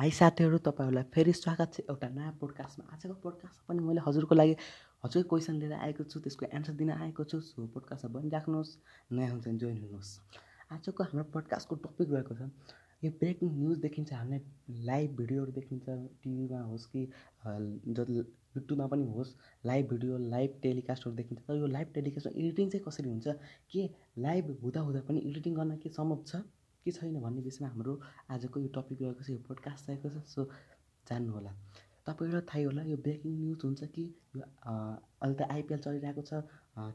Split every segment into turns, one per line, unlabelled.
High साथीहरू तपाईँहरूलाई फेरि स्वागत छ एउटा नयाँ पोडकास्टमा आजको पोडकास्टमा पनि मैले हजुरको लागि हजुर क्वेसन लिएर आएको छु त्यसको एन्सर दिन आएको छु। सो पोडकास्टमा बनिराख्नुहोस् नयाँ हुन्छ जोइन हुनुहोस्। आजको हाम्रो पोडकास्टको टपिक रहेको छ यो ब्रेकिङ न्युज देखिन्छ हामीलाई लाइभ भिडियोहरू देखिन्छ टिभीमा होस् कि युट्युबमा पनि होस् लाइभ भिडियो लाइभ टेलिकास्टहरू देखिन्छ। तर यो लाइभ टेलिकास्टमा एडिटिङ चाहिँ कसरी हुन्छ के लाइभ हुँदा हुँदा पनि एडिटिङ गर्न के सम्भव छ? के छैन भन्ने विषयमा हाम्रो आजको यो टपिक रहेको छ यो पोडकास्ट रहेको छ सो जान्नु तपाईँहरूलाई थाहै होला यो ब्रेकिङ न्युज हुन्छ कि यो अहिले त आइपिएल चलिरहेको छ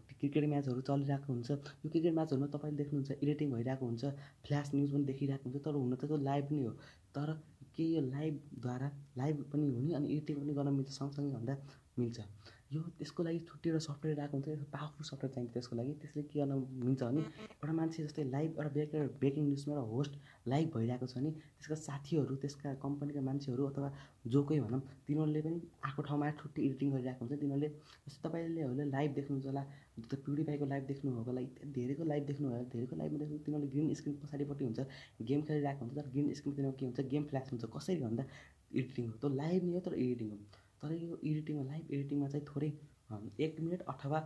क्रिकेट म्याचहरू चलिरहेको हुन्छ। यो क्रिकेट म्याचहरूमा तपाईँले देख्नुहुन्छ एडिटिङ भइरहेको हुन्छ फ्ल्यास न्युज पनि देखिरहेको हुन्छ तर हुन त त्यो लाइभ नै हो। तर के यो लाइभद्वारा लाइभ पनि हुने अनि एडिटिङ पनि गर्न मिल्छ सँगसँगै भन्दा मिल्छ। यो त्यसको लागि छुट्टी एउटा सफ्टवेयर आएको हुन्छ पावरफुल सफ्टवेयर चाहिन्छ त्यसको लागि। त्यसले के गर्न मिल्छ भने एउटा मान्छे जस्तै लाइभ एउटा ब्रेकर ब्रेकिङ न्युजमा एउटा होस्ट लाइभ भइरहेको छ भने त्यसका साथीहरू त्यसका कम्पनीका मान्छेहरू अथवा जो कोही भनौँ तिनीहरूले पनि आएको ठाउँमा छुट्टी एडिटिङ गरिरहेको हुन्छ। तिनीहरूले जस्तै तपाईँले होला लाइभ देख्नुहुन्छ होला त प्युरिफाईको लाइभ देख्नुभएको होला धेरैको लाइभ देख्नुभयो धेरैको लाइभमा देख्नु तिनीहरूले ग्रिन स्क्रिन पछाडिपट्टि हुन्छ गेम खेलिरहेको हुन्छ तर ग्रिन स्क्रिन तिनीहरू के हुन्छ? गेम फ्ल्यास हुन्छ कसरी भन्दा? एडिटिङ हो। त लाइभ नै हो तर एडिटिङ हो। तर यो एडिटिङमा लाइभ एडिटिङमा चाहिँ थोरै एक मिनट अथवा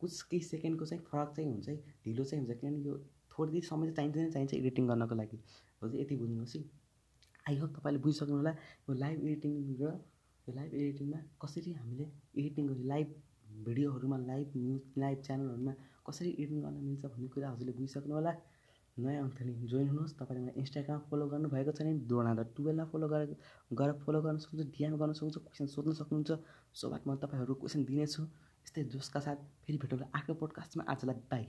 कुछ केही सेकेन्डको चाहिँ फरक चाहिँ हुन्छ है ढिलो चाहिँ हुन्छ। किनभने यो थोरै समय चाहिँ चाहिन्छ नै चाहिन्छ एडिटिङ गर्नको लागि। हो यति बुझ्नुहोस् है। आई होप तपाईँले बुझिसक्नु होला यो लाइभ एडिटिङ र यो लाइभ एडिटिङमा कसरी हामीले एडिटिङ लाइभ भिडियोहरूमा लाइभ न्युज लाइभ च्यानलहरूमा कसरी एडिटिङ गर्न मिल्छ भन्ने कुरा हजुरले बुझिसक्नु होला। नयाँ अन्थली जोइन हुनुहोस्। तपाईँले मलाई इन्स्टाग्राम फलो गर्नुभएको छ भने डोनादा टुवेल्भमा फलो गरेर गएर फलो गर्न सक्नुहुन्छ डिएम गर्न सक्नुहुन्छ क्वेसन सोध्न सक्नुहुन्छ। सो बाद म तपाईँहरू क्वेसन दिनेछु। यस्तै जोसका साथ फेरि भेटौँला अर्को पोडकास्टमा आजलाई बाई